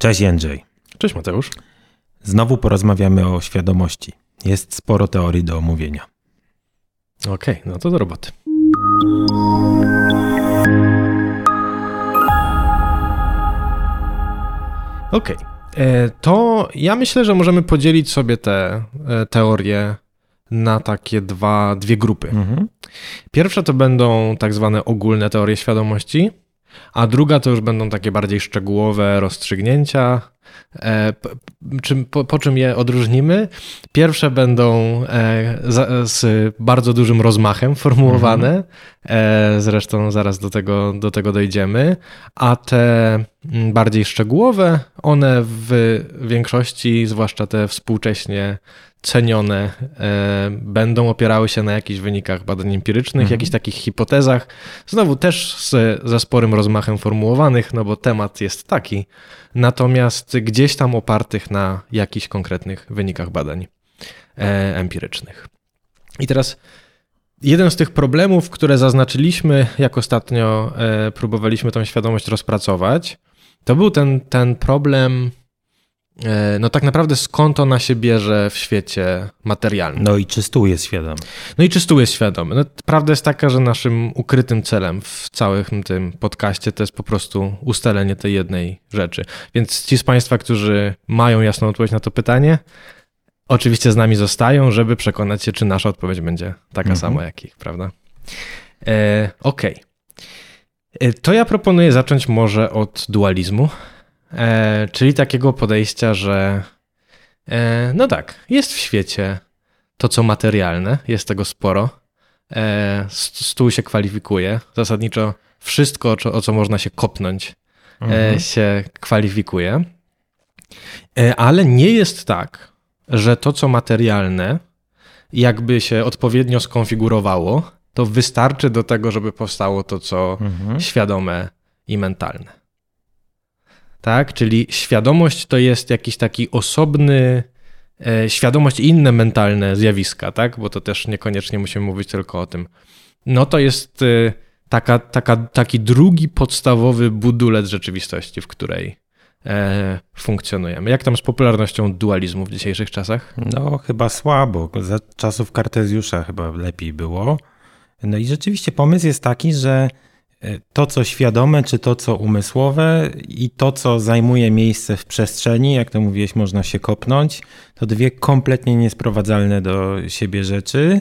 Cześć Jędrzej. Cześć Mateusz. Znowu porozmawiamy o świadomości. Jest sporo teorii do omówienia. Okej, okay, no to do roboty. Okej, okay. E, to ja myślę, że możemy podzielić sobie te e, teorie na takie dwa, dwie grupy. Mhm. Pierwsza to będą tak zwane ogólne teorie świadomości, a druga to już będą takie bardziej szczegółowe rozstrzygnięcia. E, czym, po, po, czym je odróżnimy? Pierwsze będą e, za, z bardzo dużym rozmachem formułowane, mhm. e, zresztą zaraz do tego, do tego dojdziemy, a te bardziej szczegółowe, one w większości, zwłaszcza te współcześnie cenione e, będą opierały się na jakichś wynikach badań empirycznych, mhm. jakichś takich hipotezach, znowu też z, ze sporym rozmachem formułowanych, no bo temat jest taki, natomiast gdzieś tam opartych na jakichś konkretnych wynikach badań e, empirycznych. I teraz jeden z tych problemów, które zaznaczyliśmy, jak ostatnio e, próbowaliśmy tą świadomość rozpracować, to był ten, ten problem no tak naprawdę skąd ona się bierze w świecie materialnym. No i czy stół jest świadomy. No i czy stół jest świadomy. No, prawda jest taka, że naszym ukrytym celem w całym tym podcaście to jest po prostu ustalenie tej jednej rzeczy. Więc ci z Państwa, którzy mają jasną odpowiedź na to pytanie, oczywiście z nami zostają, żeby przekonać się, czy nasza odpowiedź będzie taka mhm. sama jak ich, prawda? E, Okej. Okay. E, to ja proponuję zacząć może od dualizmu. E, czyli takiego podejścia, że e, no tak, jest w świecie to, co materialne, jest tego sporo. E, stół się kwalifikuje. Zasadniczo wszystko, o co można się kopnąć, e, mhm. się kwalifikuje. E, ale nie jest tak, że to, co materialne, jakby się odpowiednio skonfigurowało, to wystarczy do tego, żeby powstało to, co mhm. świadome i mentalne tak? Czyli świadomość to jest jakiś taki osobny, e, świadomość i inne mentalne zjawiska, tak? Bo to też niekoniecznie musimy mówić tylko o tym. No to jest e, taka, taka, taki drugi podstawowy budulec rzeczywistości, w której e, funkcjonujemy. Jak tam z popularnością dualizmu w dzisiejszych czasach? No, chyba słabo. Za czasów Kartezjusza chyba lepiej było. No i rzeczywiście pomysł jest taki, że to, co świadome, czy to, co umysłowe i to, co zajmuje miejsce w przestrzeni, jak to mówiłeś, można się kopnąć, to dwie kompletnie niesprowadzalne do siebie rzeczy.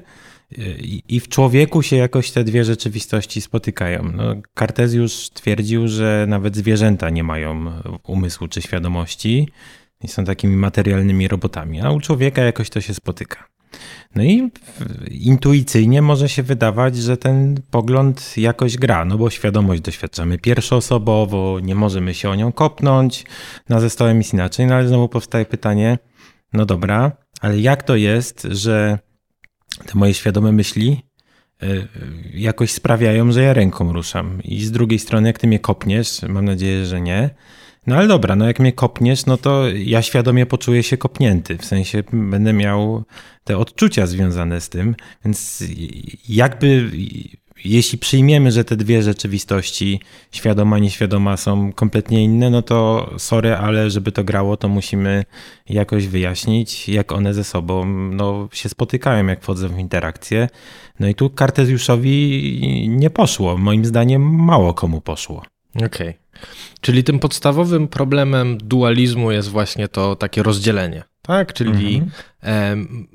I w człowieku się jakoś te dwie rzeczywistości spotykają. No, Kartezjusz twierdził, że nawet zwierzęta nie mają umysłu czy świadomości i są takimi materialnymi robotami, a u człowieka jakoś to się spotyka. No i intuicyjnie może się wydawać, że ten pogląd jakoś gra, no bo świadomość doświadczamy pierwszoosobowo, nie możemy się o nią kopnąć, na zestawem jest inaczej, no ale znowu powstaje pytanie, no dobra, ale jak to jest, że te moje świadome myśli y, jakoś sprawiają, że ja ręką ruszam? I z drugiej strony jak ty mnie kopniesz, mam nadzieję, że nie, no ale dobra, no jak mnie kopniesz, no to ja świadomie poczuję się kopnięty. W sensie będę miał te odczucia związane z tym, więc jakby jeśli przyjmiemy, że te dwie rzeczywistości, świadoma, nieświadoma, są kompletnie inne, no to sorry, ale żeby to grało, to musimy jakoś wyjaśnić, jak one ze sobą no, się spotykają, jak wchodzą w interakcję. No i tu Kartezjuszowi nie poszło. Moim zdaniem mało komu poszło. Okej. Okay. Czyli tym podstawowym problemem dualizmu jest właśnie to takie rozdzielenie, tak? Czyli mhm.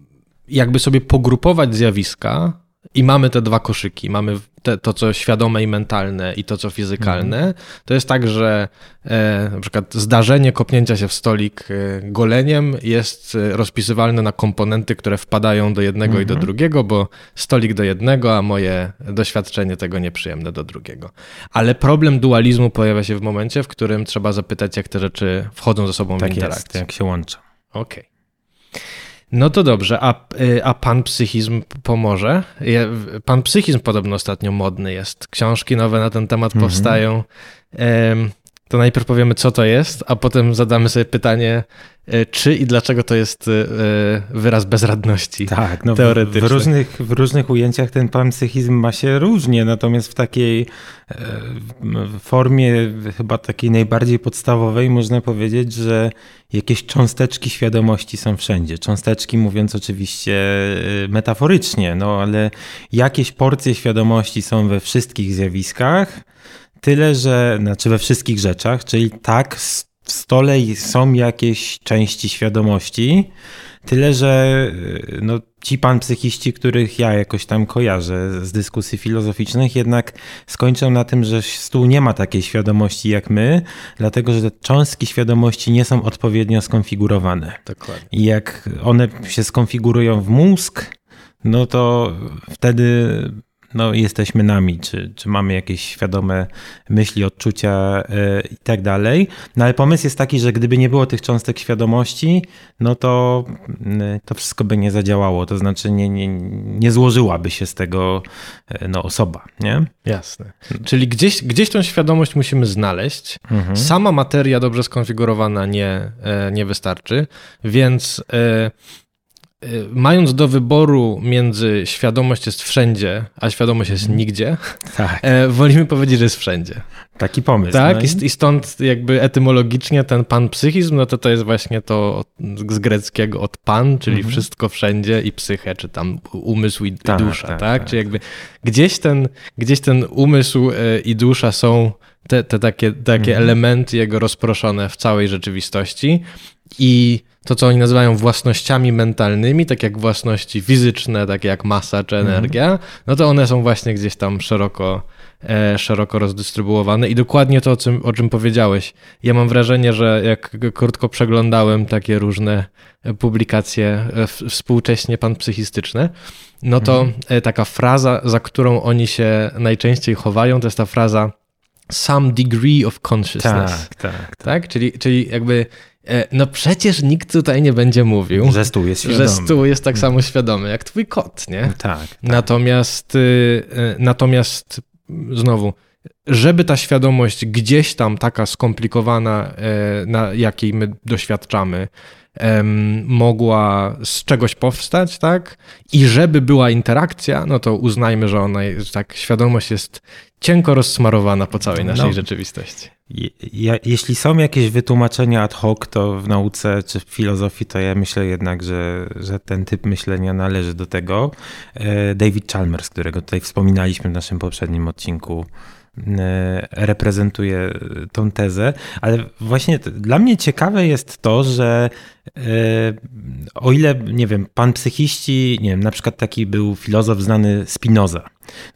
jakby sobie pogrupować zjawiska i mamy te dwa koszyki. Mamy te, to, co świadome i mentalne, i to, co fizykalne. Mhm. To jest tak, że e, na przykład zdarzenie kopnięcia się w stolik e, goleniem jest e, rozpisywalne na komponenty, które wpadają do jednego mhm. i do mhm. drugiego, bo stolik do jednego, a moje doświadczenie tego nieprzyjemne do drugiego. Ale problem dualizmu pojawia się w momencie, w którym trzeba zapytać, jak te rzeczy wchodzą ze sobą tak w interakcję. Jest, jak się łączą. Okej. Okay. No to dobrze, a, y, a pan psychizm pomoże? Pan psychizm podobno ostatnio modny jest. Książki nowe na ten temat mhm. powstają. To najpierw powiemy, co to jest, a potem zadamy sobie pytanie, e, czy i dlaczego to jest e, wyraz bezradności. Tak, no w, w, różnych, w różnych ujęciach ten panpsychizm ma się różnie, natomiast w takiej formie chyba takiej najbardziej podstawowej można powiedzieć, że jakieś cząsteczki świadomości są wszędzie. Cząsteczki mówiąc oczywiście metaforycznie, no ale jakieś porcje świadomości są we wszystkich zjawiskach, Tyle, że, znaczy we wszystkich rzeczach, czyli tak, w stole są jakieś części świadomości, tyle, że no, ci pan psychiści, których ja jakoś tam kojarzę z dyskusji filozoficznych, jednak skończą na tym, że stół nie ma takiej świadomości jak my, dlatego że te cząstki świadomości nie są odpowiednio skonfigurowane. Dokładnie. I jak one się skonfigurują w mózg, no to wtedy no, jesteśmy nami, czy, czy mamy jakieś świadome myśli, odczucia yy, i tak dalej. No ale pomysł jest taki, że gdyby nie było tych cząstek świadomości, no to yy, to wszystko by nie zadziałało, to znaczy nie, nie, nie złożyłaby się z tego yy, no, osoba, nie? Jasne. Czyli gdzieś, gdzieś tą świadomość musimy znaleźć. Mhm. Sama materia dobrze skonfigurowana nie, nie wystarczy, więc Y, mając do wyboru między świadomość jest wszędzie, a świadomość jest nigdzie, tak. E, wolimy powiedzieć, że jest wszędzie. Taki pomysł. Tak, no i... i stąd jakby etymologicznie ten panpsychizm, no to to jest właśnie to z greckiego od pan, czyli mhm. wszystko wszędzie i psyche, czy tam umysł i, tak, dusza, tak, tak? tak? Czyli jakby gdzieś ten, gdzieś ten umysł e, i dusza są te, te takie, takie mhm. elementy jego rozproszone w całej rzeczywistości i to, co oni nazywają własnościami mentalnymi, tak jak własności fizyczne, takie jak masa czy mhm. energia, no to one są właśnie gdzieś tam szeroko, e, szeroko rozdystrybuowane. I dokładnie to, o czym, o czym powiedziałeś. Ja mam wrażenie, że jak krótko przeglądałem takie różne publikacje e, współcześnie panpsychistyczne, no to mm. taka fraza, za którą oni się najczęściej chowają, to jest ta fraza some degree of consciousness. Tak, tak. tak. tak? Czyli, czyli jakby E, no przecież nikt tutaj nie będzie mówił, że stół jest świadomy. Że stół jest tak samo świadomy jak twój kot, nie? Tak. tak. Natomiast, y, y, natomiast znowu, żeby ta świadomość gdzieś tam taka skomplikowana, e, na jakiej my doświadczamy, mogła z czegoś powstać, tak? I żeby była interakcja, no to uznajmy, że ona jest, tak, świadomość jest cienko rozsmarowana po całej naszej no. rzeczywistości. Ja, jeśli są jakieś wytłumaczenia ad hoc, to w nauce czy w filozofii, to ja myślę jednak, że, że ten typ myślenia należy do tego. E, David Chalmers, którego tutaj wspominaliśmy w naszym poprzednim odcinku, e, reprezentuje tą tezę, ale właśnie dla mnie ciekawe jest to, że e, o ile, nie wiem, pan psychiści, nie wiem, na przykład taki był filozof znany Spinoza,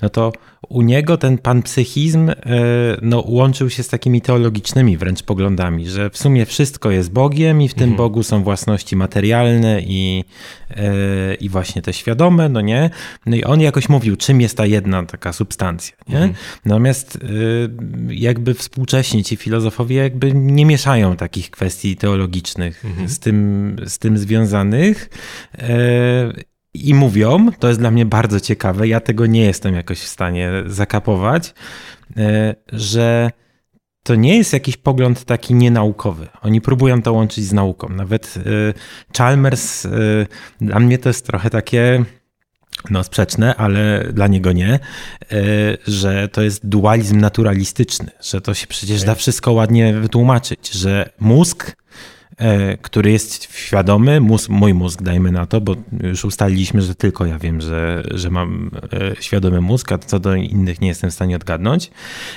no to u niego ten panpsychizm e, no, łączył się z takimi teologicznymi wręcz poglądami, że w sumie wszystko jest Bogiem i w tym mhm. Bogu są własności materialne i, e, i właśnie te świadome, no nie? No i on jakoś mówił, czym jest ta jedna taka substancja, nie? Mhm. Natomiast e, jakby współcześni ci filozofowie jakby nie mieszają takich kwestii teologicznych mhm. z, tym, z tym związanych i mówią, to jest dla mnie bardzo ciekawe, ja tego nie jestem jakoś w stanie zakapować, e, że to nie jest jakiś pogląd taki nienaukowy. Oni próbują to łączyć z nauką. Nawet e, Chalmers, e, dla mnie to jest trochę takie no sprzeczne, ale dla niego nie, że to jest dualizm naturalistyczny, że to się przecież da wszystko ładnie wytłumaczyć, że mózg który jest świadomy, mózg, mój mózg dajmy na to, bo już ustaliliśmy, że tylko ja wiem, że, że mam e, świadomy mózg, a co do innych nie jestem w stanie odgadnąć,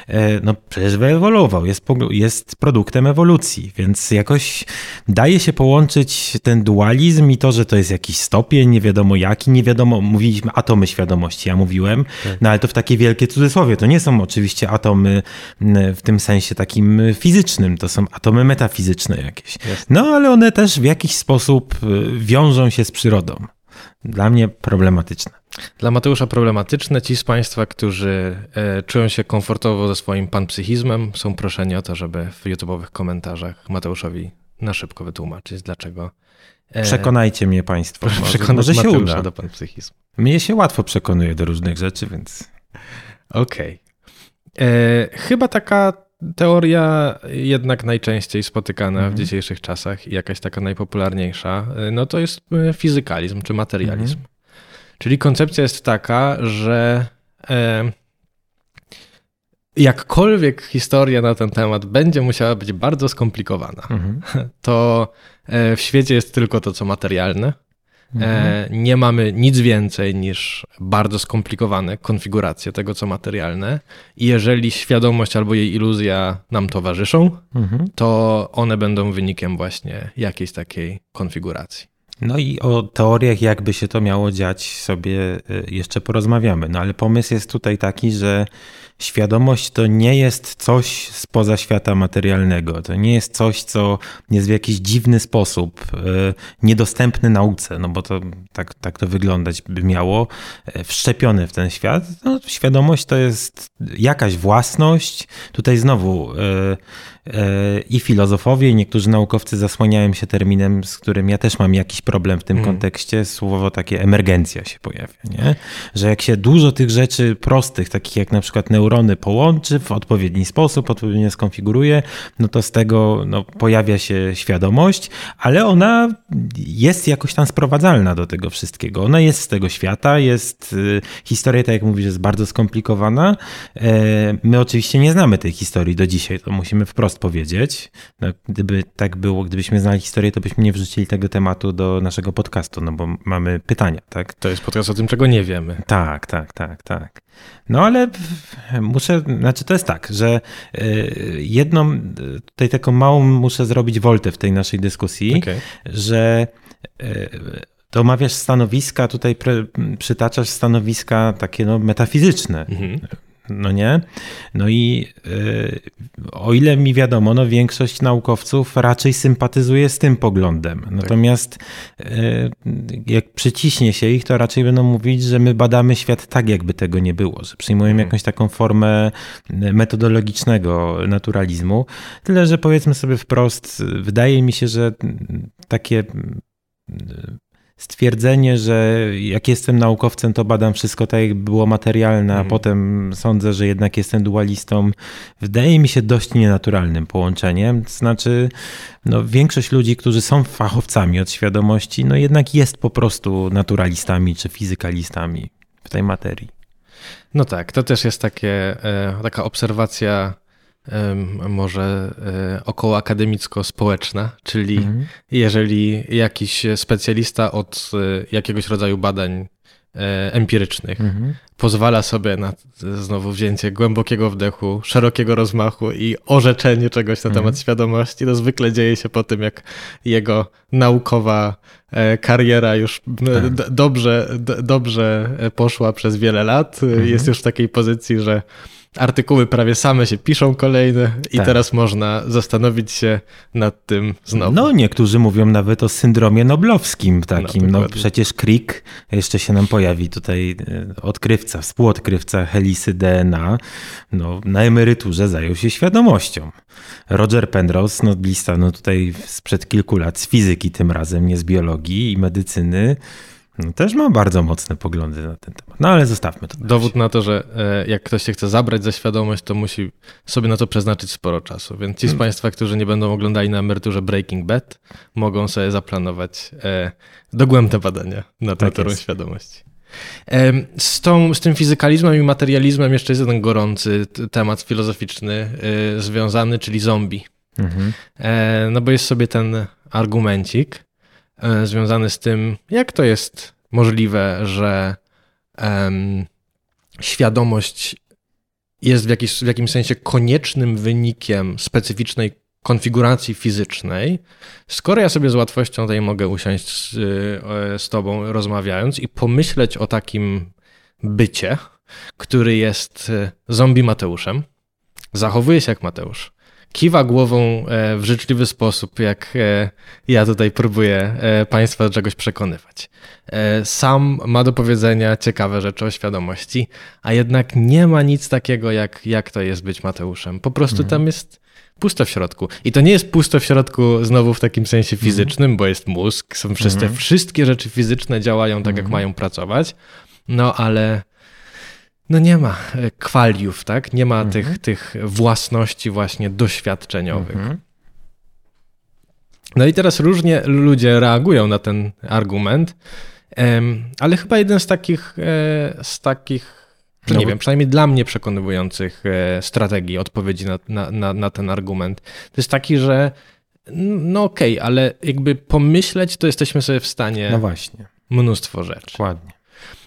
e, no przecież wyewoluował, jest, jest produktem ewolucji, więc jakoś daje się połączyć ten dualizm i to, że to jest jakiś stopień, nie wiadomo jaki, nie wiadomo, mówiliśmy atomy świadomości, ja mówiłem, tak. no ale to w takie wielkie cudzysłowie, to nie są oczywiście atomy w tym sensie takim fizycznym, to są atomy metafizyczne jakieś. No, ale one też w jakiś sposób y, wiążą się z przyrodą. Dla mnie problematyczne. Dla Mateusza problematyczne. Ci z Państwa, którzy e, czują się komfortowo ze swoim panpsychizmem, są proszeni o to, żeby w YouTube'owych komentarzach Mateuszowi na szybko wytłumaczyć, dlaczego. E, Przekonajcie mnie Państwo. Może, może się Mateusza uda. do panpsychizmu. Mnie się łatwo przekonuje do różnych rzeczy, więc. Okej. Okay. E, chyba taka teoria jednak najczęściej spotykana w Mhm. dzisiejszych czasach i jakaś taka najpopularniejsza, y, no to jest y, fizykalizm czy materializm. Mhm. Czyli koncepcja jest taka, że e, jakkolwiek historia na ten temat będzie musiała być bardzo skomplikowana, Mhm. to e, w świecie jest tylko to, co materialne. Mhm. E, nie mamy nic więcej niż bardzo skomplikowane konfiguracje tego, co materialne. I jeżeli świadomość albo jej iluzja nam towarzyszą, Mhm. to one będą wynikiem właśnie jakiejś takiej konfiguracji. No i o teoriach, jakby się to miało dziać, sobie y, jeszcze porozmawiamy. No ale pomysł jest tutaj taki, że świadomość to nie jest coś spoza świata materialnego. To nie jest coś, co jest w jakiś dziwny sposób y, niedostępny nauce, no bo to tak, tak to wyglądać by miało, y, wszczepione w ten świat. No, świadomość to jest jakaś własność. Tutaj znowu y, i filozofowie, i niektórzy naukowcy zasłaniają się terminem, z którym ja też mam jakiś problem w tym Mm. kontekście. Słowo takie emergencja się pojawia, nie? Że jak się dużo tych rzeczy prostych, takich jak na przykład neurony, połączy w odpowiedni sposób, odpowiednio skonfiguruje, no to z tego no, pojawia się świadomość, ale ona jest jakoś tam sprowadzalna do tego wszystkiego. Ona jest z tego świata, jest y, historia, tak jak mówisz, jest bardzo skomplikowana. E, My oczywiście nie znamy tej historii do dzisiaj, to musimy wprost powiedzieć. No, gdyby tak było, gdybyśmy znali historię, to byśmy nie wrzucili tego tematu do naszego podcastu, no bo mamy pytania, tak? To jest podcast o tym, czego nie wiemy. Tak, tak, tak, tak. No ale muszę, znaczy to jest tak, że y, jedną, tutaj taką małą muszę zrobić woltę w tej naszej dyskusji, Okej. że y, to omawiasz stanowiska, tutaj pr- przytaczasz stanowiska takie no, metafizyczne, Mhm. No nie? No i y, o ile mi wiadomo, no większość naukowców raczej sympatyzuje z tym poglądem. Natomiast y, jak przyciśnie się ich, to raczej będą mówić, że my badamy świat tak, jakby tego nie było, że przyjmujemy Mhm. jakąś taką formę metodologicznego naturalizmu. Tyle, że powiedzmy sobie wprost, wydaje mi się, że takie y, stwierdzenie, że jak jestem naukowcem, to badam wszystko tak, jak było materialne, a Mhm. potem sądzę, że jednak jestem dualistą, wydaje mi się dość nienaturalnym połączeniem. Znaczy, no, większość ludzi, którzy są fachowcami od świadomości, no jednak jest po prostu naturalistami czy fizykalistami w tej materii. No tak, to też jest takie, e, taka obserwacja może e, około akademicko-społeczna, czyli Mhm. jeżeli jakiś specjalista od e, jakiegoś rodzaju badań e, empirycznych Mhm. pozwala sobie na znowu wzięcie głębokiego wdechu, szerokiego rozmachu i orzeczenie czegoś na Mhm. temat świadomości, to zwykle dzieje się po tym, jak jego naukowa kariera już Tak. dobrze, dobrze poszła przez wiele lat. Mhm. Jest już w takiej pozycji, że artykuły prawie same się piszą kolejne i Tak. teraz można zastanowić się nad tym znowu. No, niektórzy mówią nawet o syndromie noblowskim takim. No, dokładnie. przecież Crick, jeszcze się nam pojawi tutaj e, odkrywca, współodkrywca helisy DNA, no, na emeryturze zajął się świadomością. Roger Penrose, noblista, no tutaj sprzed kilku lat z fizyki tym razem, nie z biologii i medycyny, no, też ma bardzo mocne poglądy na ten temat. No ale zostawmy to. na Dowód na to, że e, jak ktoś się chce zabrać za świadomość, to musi sobie na to przeznaczyć sporo czasu. Więc ci z Hmm. Państwa, którzy nie będą oglądali na emeryturze Breaking Bad, mogą sobie zaplanować e, dogłębne badania nad Tak naturą jest. świadomości. Z, tą, z tym fizykalizmem i materializmem jeszcze jest jeden gorący temat filozoficzny y, związany, czyli zombie. Mhm. E, no bo jest sobie ten argumencik e, związany z tym, jak to jest możliwe, że em, świadomość jest w, jakiś, w jakimś sensie koniecznym wynikiem specyficznej konfiguracji fizycznej, skoro ja sobie z łatwością tutaj mogę usiąść z, e, z tobą rozmawiając i pomyśleć o takim bycie, który jest e, zombie Mateuszem, zachowuje się jak Mateusz, kiwa głową e, w życzliwy sposób, jak e, ja tutaj próbuję e, Państwa do czegoś przekonywać. Sam ma do powiedzenia ciekawe rzeczy o świadomości, a jednak nie ma nic takiego, jak, jak to jest być Mateuszem. Po prostu tam jest pusto w środku. I to nie jest pusto w środku znowu w takim sensie fizycznym, bo jest mózg, są wszystkie, wszystkie rzeczy fizyczne działają tak, jak mają pracować, no ale no nie ma kwaliów, tak? Nie ma mhm. tych, tych własności właśnie doświadczeniowych. Mhm. No i teraz różnie ludzie reagują na ten argument, ale chyba jeden z takich, e, z takich no nie wiem, przynajmniej dla mnie przekonywujących e, strategii odpowiedzi na, na, na, ten argument, to jest taki, że no okej, okay, ale jakby pomyśleć, to jesteśmy sobie w stanie. No właśnie. Mnóstwo rzeczy. Dokładnie.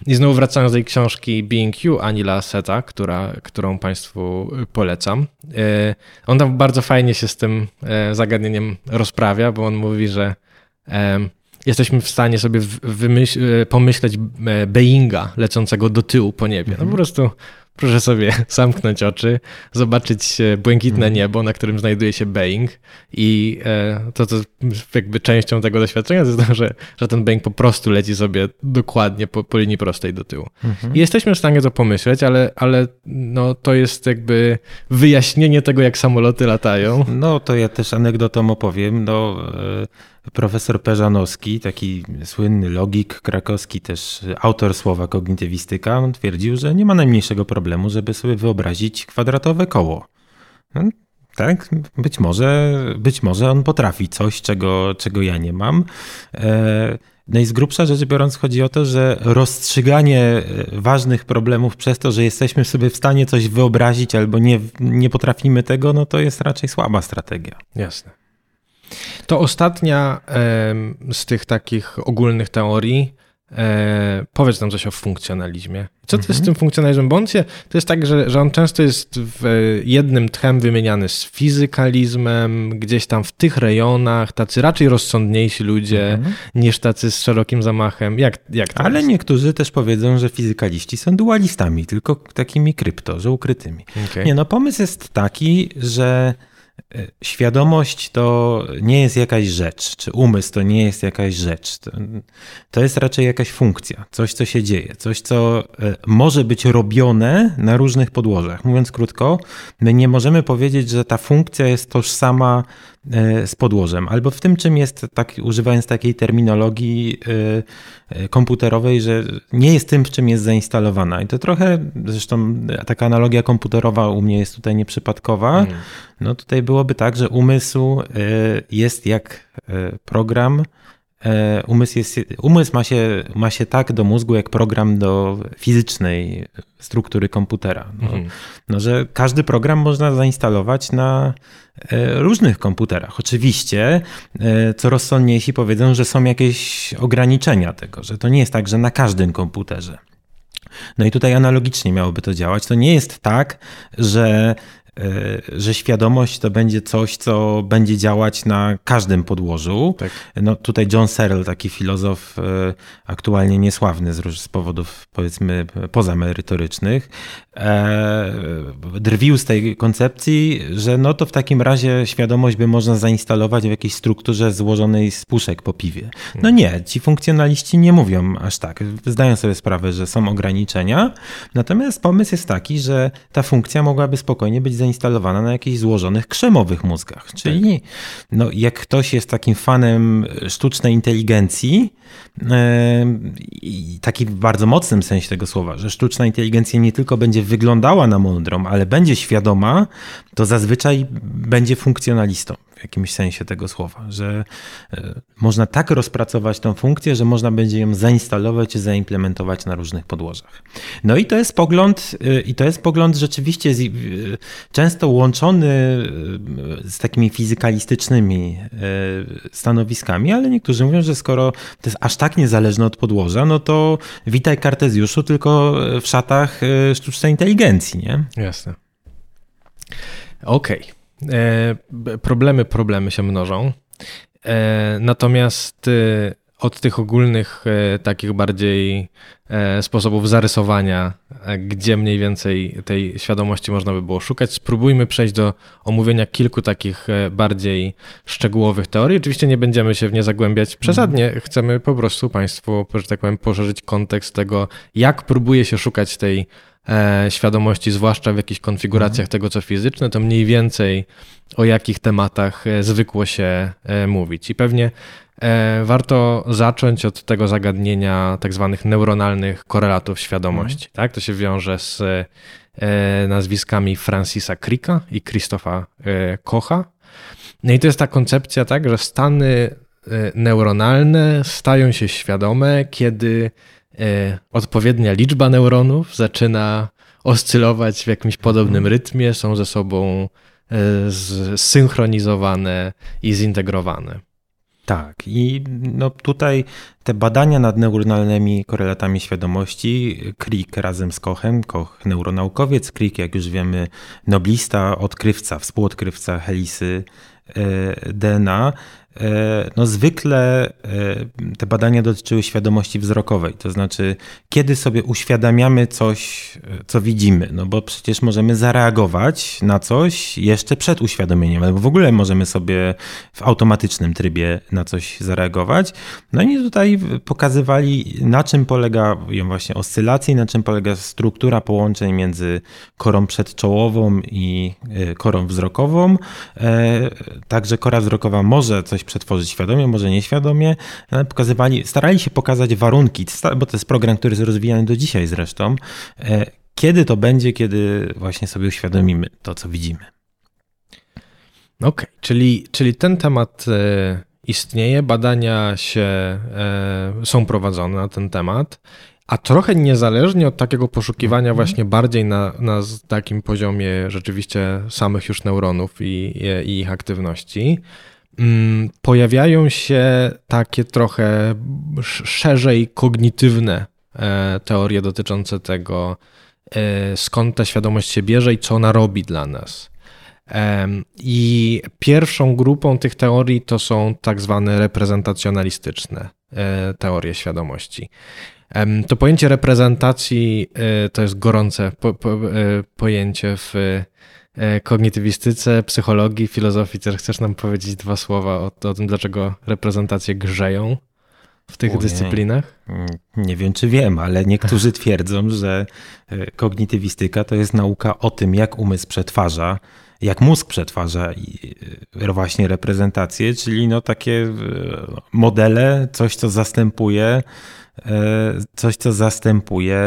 I znowu wracając do tej książki Being You Anila Seta, która, którą Państwu polecam. E, on tam bardzo fajnie się z tym e, zagadnieniem rozprawia, bo on mówi, że jesteśmy w stanie sobie pomyśleć Beinga lecącego do tyłu po niebie. No po mhm. prostu Proszę sobie zamknąć oczy, zobaczyć błękitne mhm. niebo, na którym znajduje się Boeing i e, to, co jakby częścią tego doświadczenia to jest to, że, że ten Boeing po prostu leci sobie dokładnie po, po linii prostej do tyłu. Mhm. I jesteśmy w stanie to pomyśleć, ale, ale no, to jest jakby wyjaśnienie tego, jak samoloty latają. No to ja też anegdotą opowiem. No, e, profesor Peżanowski, taki słynny logik krakowski, też autor słowa kognitywistyka, on twierdził, że nie ma najmniejszego problemu, żeby sobie wyobrazić kwadratowe koło. No, tak, być może, być może on potrafi coś, czego, czego ja nie mam. E, no i z grubsza rzecz biorąc chodzi o to, że rozstrzyganie e, ważnych problemów przez to, że jesteśmy sobie w stanie coś wyobrazić albo nie, nie potrafimy tego, no to jest raczej słaba strategia. Jasne. To ostatnia z tych takich ogólnych teorii. E, powiedz nam coś o funkcjonalizmie. Co to jest z mhm. tym funkcjonalizmem? Bo on się, to jest tak, że, że on często jest w jednym tchem wymieniany z fizykalizmem, gdzieś tam w tych rejonach, tacy raczej rozsądniejsi ludzie mhm. niż tacy z szerokim zamachem. Jak, jak Ale jest? niektórzy też powiedzą, że fizykaliści są dualistami, tylko takimi krypto, że ukrytymi. Okay. Nie, no pomysł jest taki, że E, świadomość to nie jest jakaś rzecz, czy umysł to nie jest jakaś rzecz. To, to, jest raczej jakaś funkcja, coś, co się dzieje, coś, co e, może być robione na różnych podłożach. Mówiąc krótko, my nie możemy powiedzieć, że ta funkcja jest tożsama E, z podłożem, albo w tym, czym jest, tak, używając takiej terminologii e, e, komputerowej, że nie jest tym, w czym jest zainstalowana. I to trochę, zresztą taka analogia komputerowa u mnie jest tutaj nieprzypadkowa. Mm. No tutaj byłoby tak, że umysł jest jak program, Umysł, jest, umysł ma, się, ma się tak do mózgu, jak program do fizycznej struktury komputera. No, mhm. no, że każdy program można zainstalować na e, różnych komputerach. Oczywiście, e, co rozsądniejsi powiedzą, że są jakieś ograniczenia tego, że to nie jest tak, że na każdym komputerze. No i tutaj analogicznie miałoby to działać. To nie jest tak, że E, że świadomość to będzie coś, co będzie działać na każdym podłożu. Tak. No tutaj John Searle, taki filozof e, aktualnie niesławny z, z powodów powiedzmy pozamerytorycznych, e, drwił z tej koncepcji, że no to w takim razie świadomość by można zainstalować w jakiejś strukturze złożonej z puszek po piwie. No nie, ci funkcjonaliści nie mówią aż tak. Zdają sobie sprawę, że są ograniczenia, natomiast pomysł jest taki, że ta funkcja mogłaby spokojnie być zainstalowana na jakichś złożonych krzemowych mózgach. Czyli tak. no, jak ktoś jest takim fanem sztucznej inteligencji, i taki w bardzo mocnym sensie tego słowa, że sztuczna inteligencja nie tylko będzie wyglądała na mądrą, ale będzie świadoma, to zazwyczaj będzie funkcjonalistą w jakimś sensie tego słowa, że e, można tak rozpracować tą funkcję, że można będzie ją zainstalować i zaimplementować na różnych podłożach. No i to jest pogląd, e, i to jest pogląd rzeczywiście e, często łączony z takimi fizykalistycznymi stanowiskami, ale niektórzy mówią, że skoro to jest aż tak niezależne od podłoża, no to witaj Kartezjuszu, tylko w szatach sztucznej inteligencji, nie? Jasne. Okej. Okay. E, problemy, problemy się mnożą. E, natomiast e, od tych ogólnych, takich bardziej sposobów zarysowania, gdzie mniej więcej tej świadomości można by było szukać, spróbujmy przejść do omówienia kilku takich bardziej szczegółowych teorii. Oczywiście nie będziemy się w nie zagłębiać przesadnie, chcemy po prostu Państwu, że tak powiem, poszerzyć kontekst tego, jak próbuje się szukać tej świadomości, zwłaszcza w jakichś konfiguracjach mhm. tego, co fizyczne, to mniej więcej o jakich tematach e, zwykło się e, mówić. I pewnie e, warto zacząć od tego zagadnienia tak zwanych neuronalnych korelatów świadomości. Mhm. Tak? To się wiąże z nazwiskami Francisa Cricka i Christopha Kocha. No i to jest ta koncepcja, tak, że stany neuronalne stają się świadome, kiedy odpowiednia liczba neuronów zaczyna oscylować w jakimś podobnym mhm. rytmie, są ze sobą E, zsynchronizowane i zintegrowane. Tak, i no tutaj te badania nad neuronalnymi korelatami świadomości, Crick razem z Kochem, Koch neuronaukowiec, Crick, jak już wiemy, noblista, odkrywca, współodkrywca helisy e, DNA, E, no zwykle e, te badania dotyczyły świadomości wzrokowej, to znaczy kiedy sobie uświadamiamy coś, e, co widzimy, no bo przecież możemy zareagować na coś jeszcze przed uświadomieniem, albo w ogóle możemy sobie w automatycznym trybie na coś zareagować. No i tutaj pokazywali na czym polegają właśnie oscylacje, na czym polega struktura połączeń między korą przedczołową i korą wzrokową. Także kora wzrokowa może coś przetworzyć świadomie, może nieświadomie, ale pokazywali, starali się pokazać warunki, bo to jest program, który jest rozwijany do dzisiaj zresztą, e, kiedy to będzie, kiedy właśnie sobie uświadomimy to, co widzimy. Okej, okay, czyli, czyli ten temat e, istnieje, badania się e, są prowadzone na ten temat, a trochę niezależnie od takiego poszukiwania mhm. właśnie bardziej na, na takim poziomie rzeczywiście samych już neuronów i, i ich aktywności, pojawiają się takie trochę szerzej kognitywne e, teorie dotyczące tego, e, skąd ta świadomość się bierze i co ona robi dla nas. I pierwszą grupą tych teorii to są tak zwane reprezentacjonalistyczne e, teorie świadomości. To pojęcie reprezentacji to jest gorące po, po, pojęcie w kognitywistyce, psychologii, filozofii. Czy chcesz nam powiedzieć dwa słowa o, o tym, dlaczego reprezentacje grzeją w tych dyscyplinach? Mm, nie wiem, czy wiem, ale niektórzy twierdzą, że e, kognitywistyka to jest nauka o tym, jak umysł przetwarza, jak mózg przetwarza e, właśnie reprezentacje, czyli no takie modele, coś, co zastępuje E, coś, co zastępuje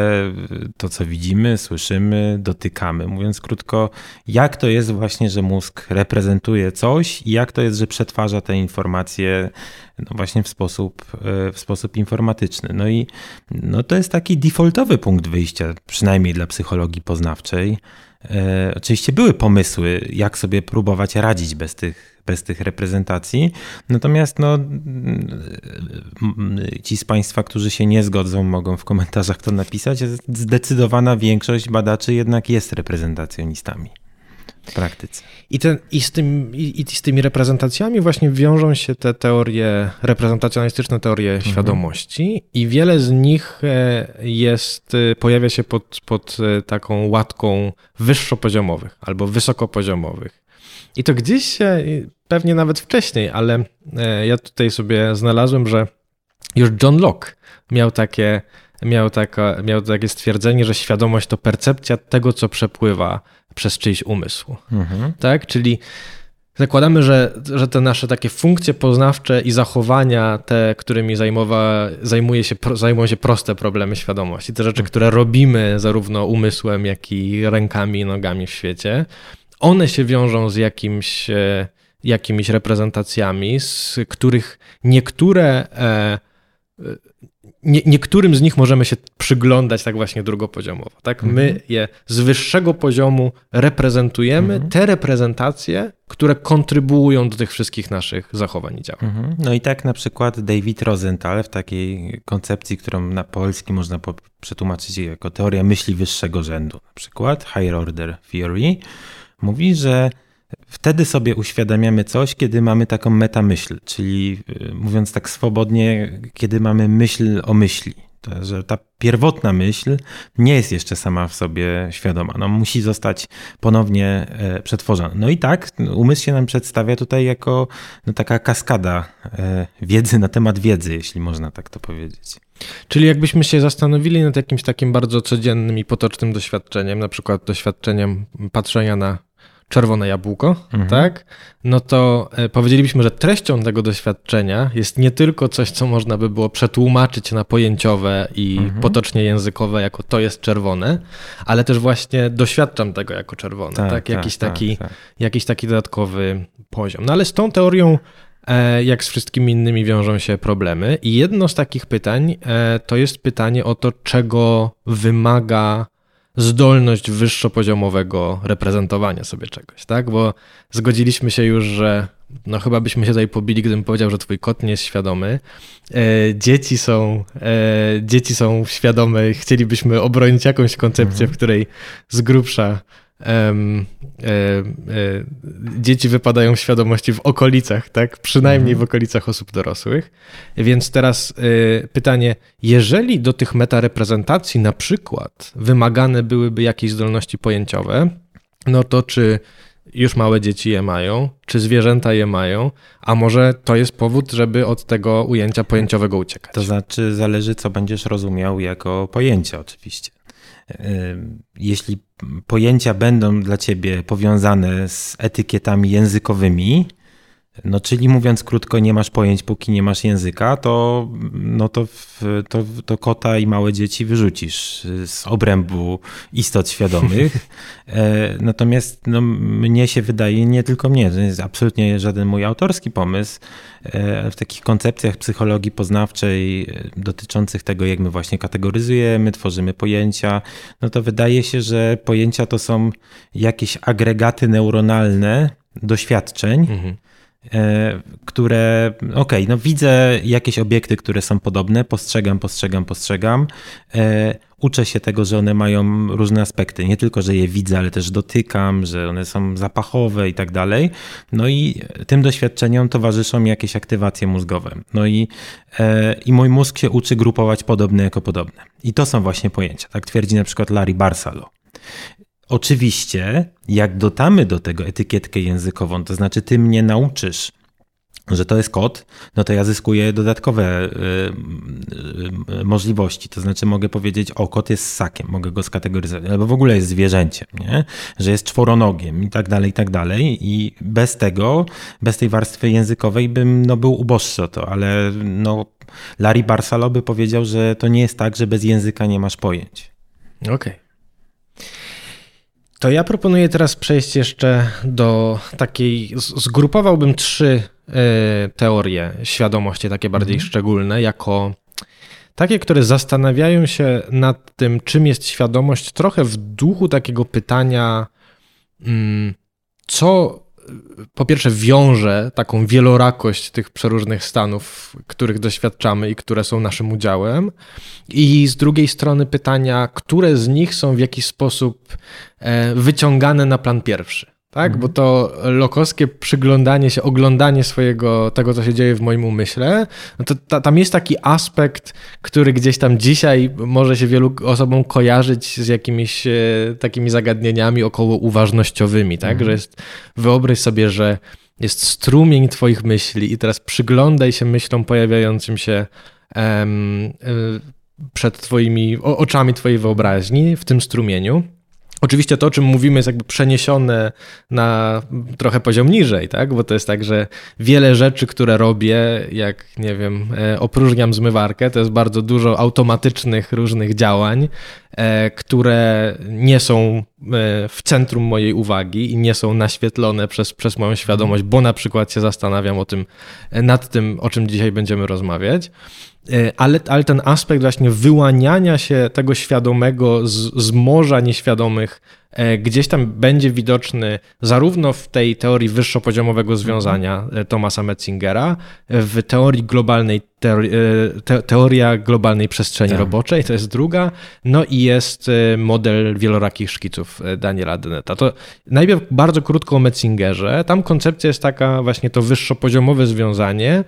to, co widzimy, słyszymy, dotykamy. Mówiąc krótko, jak to jest właśnie, że mózg reprezentuje coś i jak to jest, że przetwarza te informacje no właśnie w sposób, e, w sposób informatyczny. No i no to jest taki defaultowy punkt wyjścia, przynajmniej dla psychologii poznawczej. E, oczywiście były pomysły, jak sobie próbować radzić bez tych, bez tych reprezentacji. Natomiast no, ci z Państwa, którzy się nie zgodzą, mogą w komentarzach to napisać. Zdecydowana większość badaczy jednak jest reprezentacjonistami w praktyce. I, ten, i, z tym, i, i, z tymi reprezentacjami właśnie wiążą się te teorie, reprezentacjonalistyczne teorie mhm. świadomości i wiele z nich e, jest, e, pojawia się pod, pod e, taką łatką wyższopoziomowych albo wysokopoziomowych. I to gdzieś się, pewnie nawet wcześniej, ale ja tutaj sobie znalazłem, że już John Locke miał takie, miał, taka, miał takie stwierdzenie, że świadomość to percepcja tego, co przepływa przez czyjś umysł. Mhm. Tak? Czyli zakładamy, że, że te nasze takie funkcje poznawcze i zachowania, te, którymi zajmowa, zajmuje się, zajmują się proste problemy świadomości, te rzeczy, które robimy zarówno umysłem, jak i rękami i nogami w świecie, one się wiążą z jakimś, e, jakimiś reprezentacjami, z których niektóre e, nie, niektórym z nich możemy się przyglądać tak właśnie drugopoziomowo. Tak? My mhm. je z wyższego poziomu reprezentujemy, mhm. te reprezentacje, które kontrybuują do tych wszystkich naszych zachowań i działań. Mhm. No i tak na przykład David Rosenthal w takiej koncepcji, którą na polski można przetłumaczyć jako teoria myśli wyższego rzędu, na przykład Higher Order Theory, mówi, że Wtedy sobie uświadamiamy coś, kiedy mamy taką metamyśl, czyli y, mówiąc tak swobodnie, kiedy mamy myśl o myśli. To, że ta pierwotna myśl nie jest jeszcze sama w sobie świadoma. No, musi zostać ponownie e, przetworzona. No i tak, umysł się nam przedstawia tutaj jako no, taka kaskada e, wiedzy na temat wiedzy, jeśli można tak to powiedzieć. Czyli jakbyśmy się zastanowili nad jakimś takim bardzo codziennym i potocznym doświadczeniem, na przykład doświadczeniem patrzenia na czerwone jabłko, mhm. tak? No to e, powiedzielibyśmy, że treścią tego doświadczenia jest nie tylko coś, co można by było przetłumaczyć na pojęciowe i mhm. potocznie językowe, jako to jest czerwone, ale też właśnie doświadczam tego jako czerwone, tak? tak? Jakiś, tak, taki, tak, tak. jakiś taki dodatkowy poziom. No ale z tą teorią e, jak z wszystkimi innymi wiążą się problemy. I jedno z takich pytań e, to jest pytanie o to, czego wymaga zdolność wyższopoziomowego reprezentowania sobie czegoś, tak? Bo zgodziliśmy się już, że no chyba byśmy się tutaj pobili, gdybym powiedział, że twój kot nie jest świadomy. E, dzieci są, e, dzieci są świadome, chcielibyśmy obronić jakąś koncepcję, mhm. w której z grubsza e, dzieci wypadają w świadomości w okolicach, tak? Przynajmniej mhm. w okolicach osób dorosłych. Więc teraz e, pytanie, jeżeli do tych metareprezentacji na przykład wymagane byłyby jakieś zdolności pojęciowe, no to czy już małe dzieci je mają, czy zwierzęta je mają, a może to jest powód, żeby od tego ujęcia pojęciowego uciekać? To znaczy, zależy, co będziesz rozumiał jako pojęcie, oczywiście. Jeśli pojęcia będą dla ciebie powiązane z etykietami językowymi, no, czyli mówiąc krótko, nie masz pojęć, póki nie masz języka, to, no to, to, to kota i małe dzieci wyrzucisz z obrębu istot świadomych. E, natomiast no, mnie się wydaje, nie tylko mnie, to jest absolutnie żaden mój autorski pomysł, e, w takich koncepcjach psychologii poznawczej e, dotyczących tego, jak my właśnie kategoryzujemy, tworzymy pojęcia, no to wydaje się, że pojęcia to są jakieś agregaty neuronalne doświadczeń, mhm które, okej, okay, no widzę jakieś obiekty, które są podobne, postrzegam, postrzegam, postrzegam. E, uczę się tego, że one mają różne aspekty. Nie tylko, że je widzę, ale też dotykam, że one są zapachowe i tak dalej. No i tym doświadczeniom towarzyszą mi jakieś aktywacje mózgowe. No i, e, i mój mózg się uczy grupować podobne jako podobne. I to są właśnie pojęcia. Tak twierdzi na przykład Larry Barsalo. Oczywiście, jak dodamy do tego etykietkę językową, to znaczy ty mnie nauczysz, że to jest kot, no to ja zyskuję dodatkowe y, y, y, możliwości. To znaczy mogę powiedzieć, o, kot jest ssakiem, mogę go skategoryzować, albo w ogóle jest zwierzęciem, nie? że jest czworonogiem i tak dalej, i tak dalej. I bez tego, bez tej warstwy językowej bym no, był uboższy o to, ale no, Larry Barsalo by powiedział, że to nie jest tak, że bez języka nie masz pojęć. Okej. Okay. To ja proponuję teraz przejść jeszcze do takiej. Zgrupowałbym trzy y, teorie świadomości, takie bardziej mhm. szczególne, jako takie, które zastanawiają się nad tym, czym jest świadomość, trochę w duchu takiego pytania, mm, co po pierwsze wiąże taką wielorakość tych przeróżnych stanów, których doświadczamy i które są naszym udziałem, i z drugiej strony pytania, które z nich są w jakiś sposób e, wyciągane na plan pierwszy tak? Mhm. Bo to lokowskie przyglądanie się, oglądanie swojego, tego, co się dzieje w moim umyśle, no to ta, tam jest taki aspekt, który gdzieś tam dzisiaj może się wielu osobom kojarzyć z jakimiś e, takimi zagadnieniami około uważnościowymi, tak? Mhm. Że jest, wyobraź sobie, że jest strumień twoich myśli i teraz przyglądaj się myślom pojawiającym się em, e, przed twoimi oczami twojej wyobraźni w tym strumieniu. Oczywiście to, o czym mówimy, jest jakby przeniesione na trochę poziom niżej, tak? Bo to jest tak, że wiele rzeczy, które robię, jak nie wiem, e, opróżniam zmywarkę, to jest bardzo dużo automatycznych różnych działań, które nie są e, w centrum mojej uwagi i nie są naświetlone przez, przez moją świadomość, bo na przykład się zastanawiam o tym, nad tym, o czym dzisiaj będziemy rozmawiać. E, ale, ale ten aspekt właśnie wyłaniania się tego świadomego z, z morza nieświadomych e, gdzieś tam będzie widoczny zarówno w tej teorii wyższopoziomowego związania e, Thomasa Metzingera, w teorii globalnej, teori, te, teoria globalnej przestrzeni tak. roboczej, to jest druga, no i jest model wielorakich szkiców Daniela Deneta. To najpierw bardzo krótko o Metzingerze. Tam koncepcja jest taka właśnie to wyższopoziomowe związanie,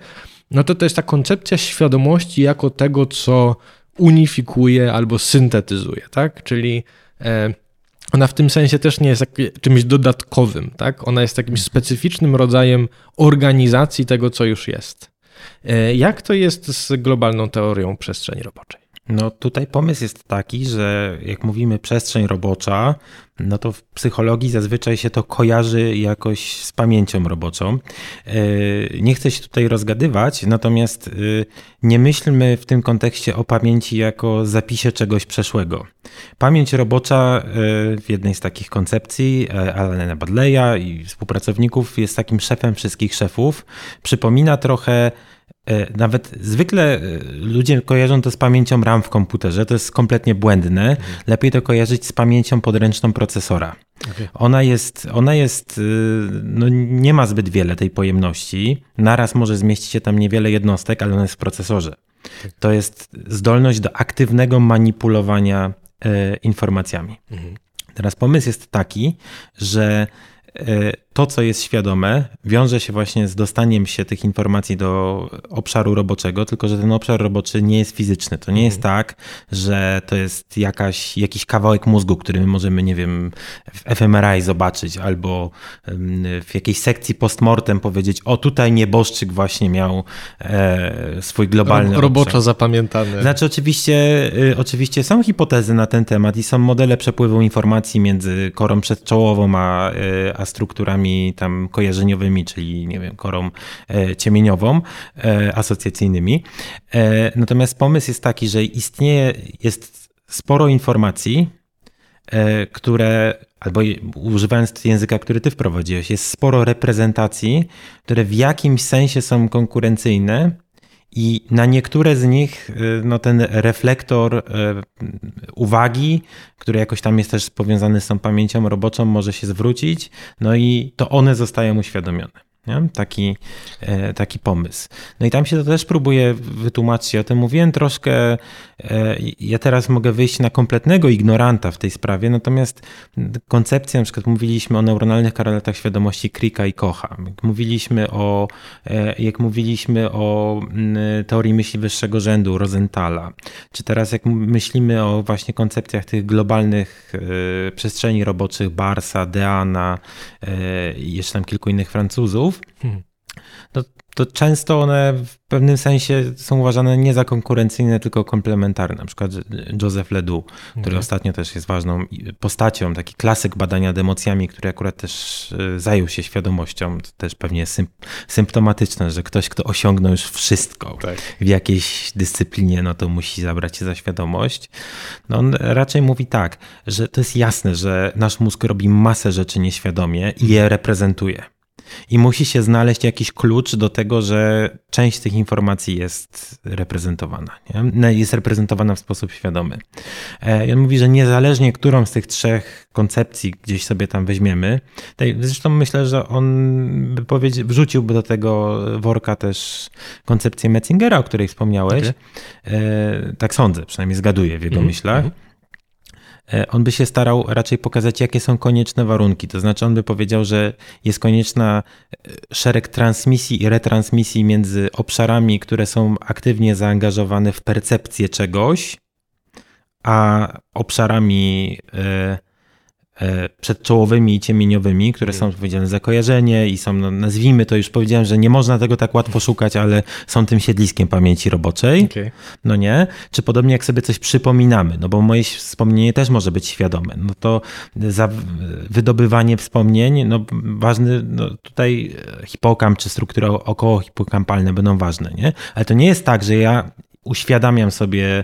no to to jest ta koncepcja świadomości jako tego, co unifikuje albo syntetyzuje, tak? Czyli e, ona w tym sensie też nie jest czymś dodatkowym, tak? Ona jest jakimś specyficznym rodzajem organizacji tego, co już jest. E, jak to jest z globalną teorią przestrzeni roboczej? No tutaj pomysł jest taki, że jak mówimy przestrzeń robocza, no to w psychologii zazwyczaj się to kojarzy jakoś z pamięcią roboczą. E, nie chcę się tutaj rozgadywać, natomiast e, nie myślmy w tym kontekście o pamięci jako zapisie czegoś przeszłego. Pamięć robocza e, w jednej z takich koncepcji Alana Badleya i współpracowników jest takim szefem wszystkich szefów. Przypomina trochę nawet zwykle e, ludzie kojarzą to z pamięcią RAM w komputerze, to jest kompletnie błędne. Mhm. Lepiej to kojarzyć z pamięcią podręczną procesora. Okay. Ona jest, ona jest, y, no nie ma zbyt wiele tej pojemności. Naraz może zmieścić się tam niewiele jednostek, ale ona jest w procesorze. Tak. To jest zdolność do aktywnego manipulowania e, informacjami. Mhm. Teraz pomysł jest taki, że to, co jest świadome, wiąże się właśnie z dostaniem się tych informacji do obszaru roboczego, tylko że ten obszar roboczy nie jest fizyczny. To nie jest mhm. tak, że to jest jakaś, jakiś kawałek mózgu, który my możemy, nie wiem, w fMRI zobaczyć, albo w jakiejś sekcji postmortem powiedzieć, o tutaj nieboszczyk właśnie miał e, swój globalny Roboczo obszar. zapamiętany. Znaczy oczywiście, y, oczywiście są hipotezy na ten temat i są modele przepływu informacji między korą przedczołową a, y, a strukturami tam kojarzeniowymi, czyli nie wiem, korą e, ciemieniową, e, asocjacyjnymi. E, natomiast pomysł jest taki, że istnieje, jest sporo informacji, które, albo używając języka, który ty wprowadziłeś, jest sporo reprezentacji, które w jakimś sensie są konkurencyjne i na niektóre z nich y, no, ten reflektor y, uwagi, który jakoś tam jest też powiązany z tą pamięcią roboczą, może się zwrócić, no i to one zostają uświadomione. Nie? Taki, e, taki pomysł. No i tam się to też próbuje wytłumaczyć. O tym mówiłem troszkę. E, ja teraz mogę wyjść na kompletnego ignoranta w tej sprawie, natomiast koncepcja, na przykład mówiliśmy o neuronalnych korelatach świadomości Krika i Kocha. Jak mówiliśmy o, e, jak mówiliśmy o teorii myśli wyższego rzędu Rosenthala, czy teraz jak myślimy o właśnie koncepcjach tych globalnych przestrzeni roboczych Barsa, Deana jeszcze tam kilku innych Francuzów, Hmm. No, to często one w pewnym sensie są uważane nie za konkurencyjne, tylko komplementarne. Na przykład Joseph Ledoux, który okay. ostatnio też jest ważną postacią, taki klasyk badania nad emocjami, który akurat też e, zajął się świadomością. To też pewnie jest symptomatyczne, że ktoś, kto osiągnął już wszystko tak. w jakiejś dyscyplinie, no to musi zabrać się za świadomość. No on raczej mówi tak, że to jest jasne, że nasz mózg robi masę rzeczy nieświadomie i je reprezentuje. I musi się znaleźć jakiś klucz do tego, że część tych informacji jest reprezentowana. Nie? No, jest reprezentowana w sposób świadomy. E, I on mówi, że niezależnie którą z tych trzech koncepcji gdzieś sobie tam weźmiemy, zresztą myślę, że on by powiedział, wrzuciłby do tego worka też koncepcję Metzingera, o której wspomniałeś. Okay. Tak sądzę, przynajmniej zgaduję w jego mm -hmm. myślach. E, on by się starał raczej pokazać, jakie są konieczne warunki. To znaczy, on by powiedział, że jest konieczna e, szereg transmisji i retransmisji między obszarami, które są aktywnie zaangażowane w percepcję czegoś, a obszarami. Yy, przedczołowymi i ciemieniowymi, które są odpowiedzialne za kojarzenie i są, no, nazwijmy to, już powiedziałem, że nie można tego tak łatwo szukać, ale są tym siedliskiem pamięci roboczej. Okay. No nie? Czy podobnie jak sobie coś przypominamy, no bo moje wspomnienie też może być świadome. No to za wydobywanie wspomnień, no ważny, no tutaj hipokamp czy struktury około hipokampalne będą ważne, nie? Ale to nie jest tak, że ja uświadamiam sobie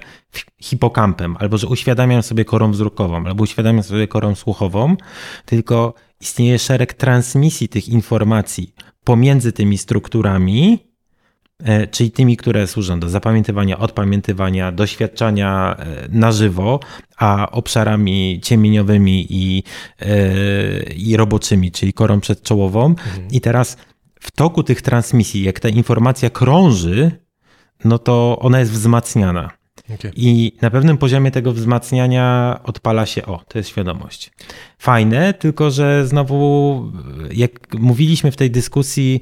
hipokampem, albo że uświadamiam sobie korą wzrokową, albo uświadamiam sobie korą słuchową, tylko istnieje szereg transmisji tych informacji pomiędzy tymi strukturami, e, czyli tymi, które służą do zapamiętywania, odpamiętywania, doświadczania e, na żywo, a obszarami ciemieniowymi i, e, i roboczymi, czyli korą przedczołową. Mhm. I teraz w toku tych transmisji, jak ta informacja krąży, no to ona jest wzmacniana. Okay. I na pewnym poziomie tego wzmacniania odpala się, o, to jest świadomość. Fajne, tylko że znowu, jak mówiliśmy w tej dyskusji,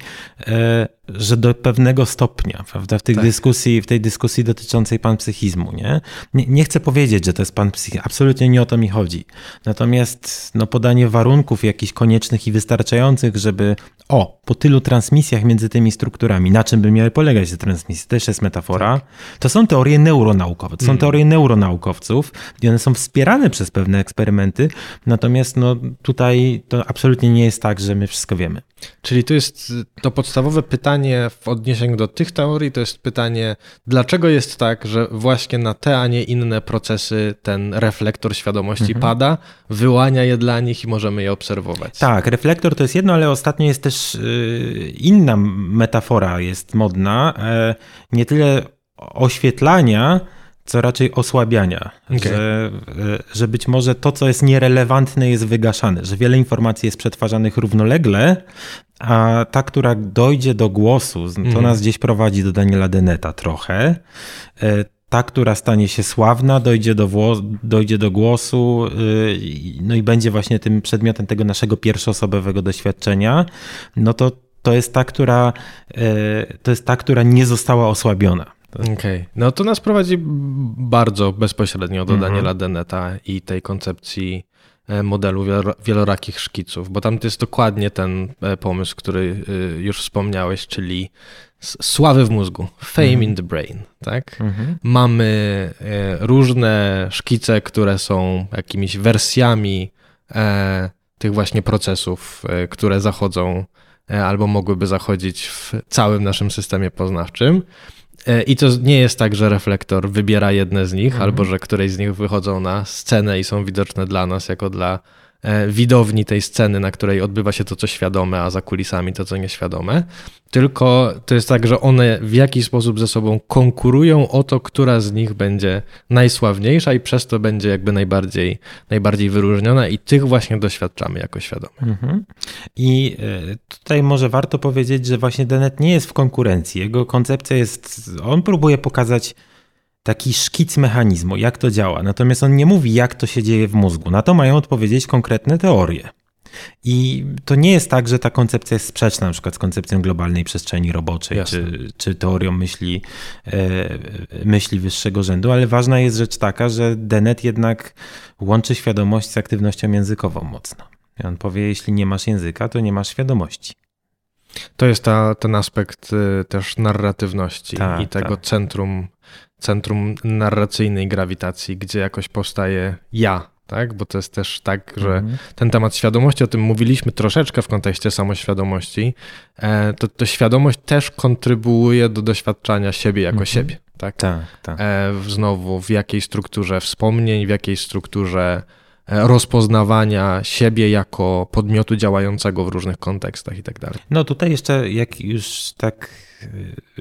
e, że do pewnego stopnia, prawda, w tej, tak. dyskusji, w tej dyskusji dotyczącej panpsychizmu, nie? nie? Nie chcę powiedzieć, że to jest panpsychizm, absolutnie nie o to mi chodzi. Natomiast no, podanie warunków jakichś koniecznych i wystarczających, żeby o, po tylu transmisjach między tymi strukturami, na czym by miały polegać te transmisje, też jest metafora, tak. to są teorie neuronaukowe, to są mm. teorie neuronaukowców i one są wspierane przez pewne eksperymenty, natomiast no, tutaj to absolutnie nie jest tak, że my wszystko wiemy. Czyli to jest to podstawowe pytanie w odniesieniu do tych teorii, to jest pytanie, dlaczego jest tak, że właśnie na te, a nie inne procesy ten reflektor świadomości mhm. pada, wyłania je dla nich i możemy je obserwować. Tak, reflektor to jest jedno, ale ostatnio jest też y, inna metafora jest modna, e, nie tyle oświetlania, co raczej osłabiania, okay. że, e, że być może to, co jest nierelewantne, jest wygaszane, że wiele informacji jest przetwarzanych równolegle, a ta, która dojdzie do głosu, to mm. nas gdzieś prowadzi do Daniela Deneta trochę. E, ta, która stanie się sławna, dojdzie do, dojdzie do głosu, y, no i będzie właśnie tym przedmiotem tego naszego pierwszoosobowego doświadczenia, no to to jest ta, która, e, to jest ta, która nie została osłabiona. Okej, okay. no to nas prowadzi bardzo bezpośrednio do mm -hmm. Daniela Deneta i tej koncepcji e, modelu wielorakich szkiców, bo tam to jest dokładnie ten e, pomysł, który e, już wspomniałeś, czyli sławy w mózgu, fame mm -hmm. in the brain, tak? Mm -hmm. Mamy różne szkice, które są jakimiś wersjami tych właśnie procesów, które zachodzą albo mogłyby zachodzić w całym naszym systemie poznawczym. E, I to nie jest tak, że reflektor wybiera jedne z nich, mhm. albo że któreś z nich wychodzą na scenę i są widoczne dla nas, jako dla widowni tej sceny, na której odbywa się to, co świadome, a za kulisami to, co nieświadome. Tylko to jest tak, że one w jakiś sposób ze sobą konkurują o to, która z nich będzie najsławniejsza i przez to będzie jakby najbardziej, najbardziej wyróżniona i tych właśnie doświadczamy jako świadome. Mhm. I e, tutaj może warto powiedzieć, że właśnie Denet nie jest w konkurencji. Jego koncepcja jest, on próbuje pokazać taki szkic mechanizmu, jak to działa. Natomiast on nie mówi, jak to się dzieje w mózgu. Na to mają odpowiedzieć konkretne teorie. I to nie jest tak, że ta koncepcja jest sprzeczna na przykład z koncepcją globalnej przestrzeni roboczej, czy, czy teorią myśli, e, myśli wyższego rzędu, ale ważna jest rzecz taka, że Dennett jednak łączy świadomość z aktywnością językową mocno. I on powie, jeśli nie masz języka, to nie masz świadomości. To jest ta, ten aspekt y, też narratywności tak, i tego tak. centrum centrum narracyjnej grawitacji, gdzie jakoś powstaje ja, tak? Bo to jest też tak, że mhm. ten temat świadomości, o tym mówiliśmy troszeczkę w kontekście samoświadomości, e, to, to świadomość też kontrybuuje do doświadczania siebie jako mhm. siebie, tak? Tak, tak. E, znowu w jakiej strukturze wspomnień, w jakiej strukturze rozpoznawania siebie jako podmiotu działającego w różnych kontekstach i tak dalej. No tutaj jeszcze, jak już tak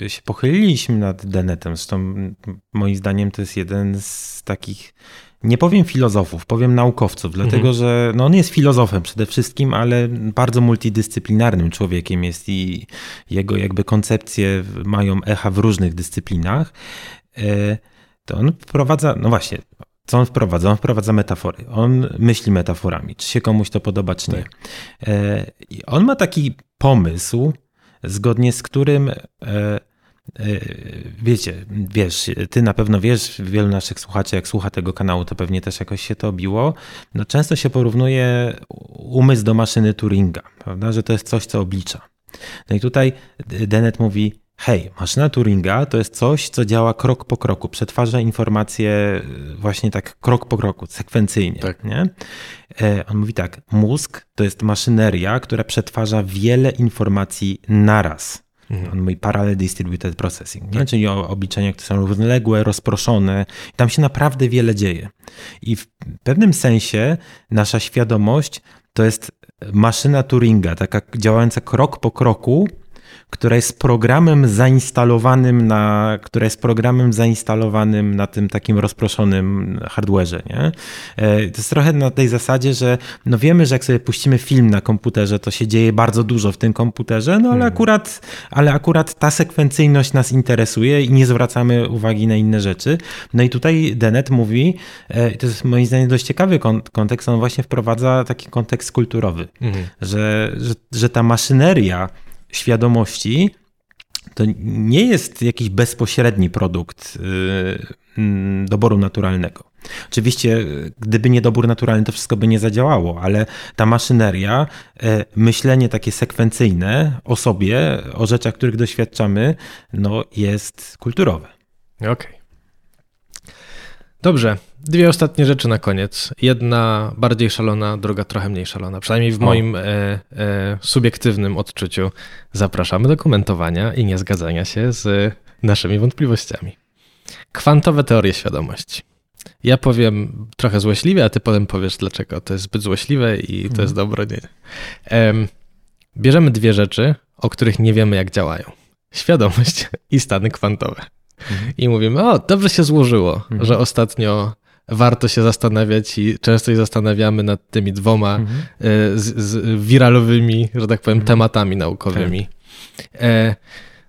Y, się pochyliliśmy nad Denetem. Zresztą moim zdaniem to jest jeden z takich, nie powiem filozofów, powiem naukowców, dlatego mhm. że no on jest filozofem przede wszystkim, ale bardzo multidyscyplinarnym człowiekiem jest i jego jakby koncepcje mają echa w różnych dyscyplinach. Y, to on wprowadza, no właśnie, co on wprowadza? On wprowadza metafory. On myśli metaforami, czy się komuś to podoba, czy nie. Tak. Y, I on ma taki pomysł, zgodnie z którym e, e, Wiecie, wiesz, ty na pewno wiesz, wielu naszych słuchaczy, jak słucha tego kanału, to pewnie też jakoś się to obiło. No, często się porównuje umysł do maszyny Turinga, prawda? że to jest coś, co oblicza. No i tutaj Dennett mówi, hej, maszyna Turinga to jest coś, co działa krok po kroku, przetwarza informacje właśnie tak krok po kroku, sekwencyjnie. Tak. Nie? E, on mówi tak, mózg to jest maszyneria, która przetwarza wiele informacji naraz. Mhm. On mówi parallel distributed processing, tak. czyli o obliczenia, które są równoległe, rozproszone. Tam się naprawdę wiele dzieje. I w pewnym sensie nasza świadomość to jest maszyna Turinga, taka działająca krok po kroku, która jest programem zainstalowanym na, która jest programem zainstalowanym na tym takim rozproszonym hardware'ze, nie? E, to jest trochę na tej zasadzie, że no wiemy, że jak sobie puścimy film na komputerze, to się dzieje bardzo dużo w tym komputerze, no ale hmm. akurat, ale akurat ta sekwencyjność nas interesuje i nie zwracamy uwagi na inne rzeczy. No i tutaj Dennett mówi, e, to jest moim zdaniem dość ciekawy kontekst, on właśnie wprowadza taki kontekst kulturowy, mhm. że, że, że ta maszyneria świadomości to nie jest jakiś bezpośredni produkt y, mm, doboru naturalnego. Oczywiście, gdyby nie dobór naturalny, to wszystko by nie zadziałało, ale ta maszyneria, e, myślenie takie sekwencyjne o sobie, o rzeczach, których doświadczamy, no jest kulturowe. Okej. Okay. Dobrze, Dwie ostatnie rzeczy na koniec. Jedna bardziej szalona, druga trochę mniej szalona. Przynajmniej w moim e, e, subiektywnym odczuciu. Zapraszamy do komentowania i niezgadzania się z naszymi wątpliwościami. Kwantowe teorie świadomości. Ja powiem trochę złośliwie, a ty potem powiesz, dlaczego to jest zbyt złośliwe i to jest mhm. dobre. Nie. bierzemy dwie rzeczy, o których nie wiemy, jak działają. Świadomość i stany kwantowe. Mhm. I mówimy, o, dobrze się złożyło, mhm. że ostatnio warto się zastanawiać i często się zastanawiamy nad tymi dwoma mhm. E, z, z wiralowymi, że tak powiem, mhm. tematami naukowymi. Tak. E,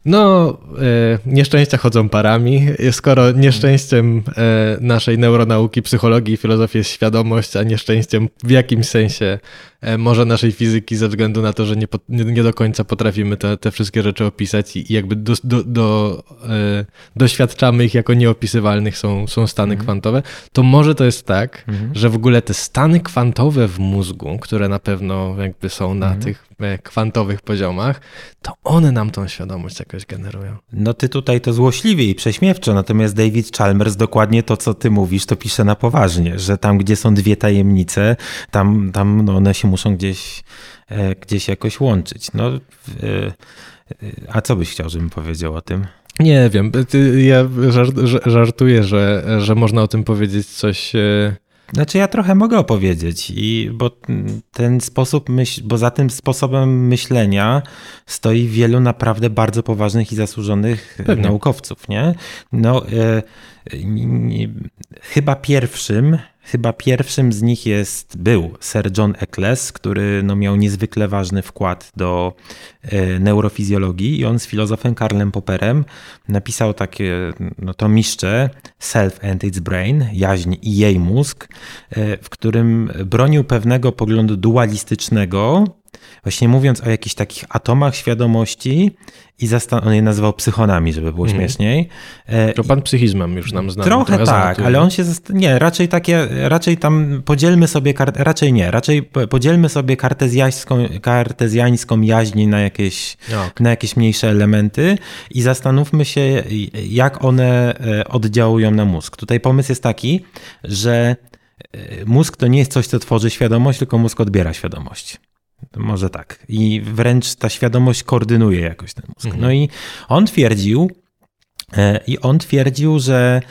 no, e, nieszczęścia chodzą parami. Skoro nieszczęściem e, naszej neuronauki, psychologii i filozofii jest świadomość, a nieszczęściem w jakimś sensie może naszej fizyki ze względu na to, że nie, nie, do końca potrafimy te, te wszystkie rzeczy opisać i, i jakby do, do, do, e, doświadczamy ich jako nieopisywalnych są, są stany mhm. kwantowe, to może to jest tak, mhm. że w ogóle te stany kwantowe w mózgu, które na pewno jakby są na mhm. tych e, kwantowych poziomach, to one nam tą świadomość jakoś generują. No ty tutaj to złośliwie i prześmiewczo, natomiast David Chalmers dokładnie to, co ty mówisz, to pisze na poważnie, że tam, gdzie są dwie tajemnice, tam, tam no one się muszą gdzieś, e, gdzieś jakoś łączyć. No, e, a co byś chciał, żebym powiedział o tym? Nie wiem, ja żartuję, że, że można o tym powiedzieć coś e, znaczy ja trochę mogę opowiedzieć, i, bo ten sposób myśl, bo za tym sposobem myślenia stoi wielu naprawdę bardzo poważnych i zasłużonych Pewnie. naukowców, nie? No, e, chyba pierwszym Chyba pierwszym z nich jest, był Sir John Eccles, który no, miał niezwykle ważny wkład do e, neurofizjologii i on z filozofem Karlem Popperem napisał takie no, to miszcze Self and its Brain, jaźń i jej mózg, e, w którym bronił pewnego poglądu dualistycznego, właśnie mówiąc o jakichś takich atomach świadomości i on je nazywał psychonami, żeby było mm. śmieszniej. E, to pan psychizmem już nam zna. Trochę, trochę tak, ale on się, nie, raczej takie, raczej tam podzielmy sobie, raczej nie, raczej podzielmy sobie kartezjańską, kartezjańską jaźń na jakieś, okay. na jakieś mniejsze elementy i zastanówmy się, jak one e, oddziałują na mózg. Tutaj pomysł jest taki, że e, mózg to nie jest coś, co tworzy świadomość, tylko mózg odbiera świadomość. Może tak. I wręcz ta świadomość koordynuje jakoś ten mózg. Mhm. No i on twierdził, e, i on twierdził, że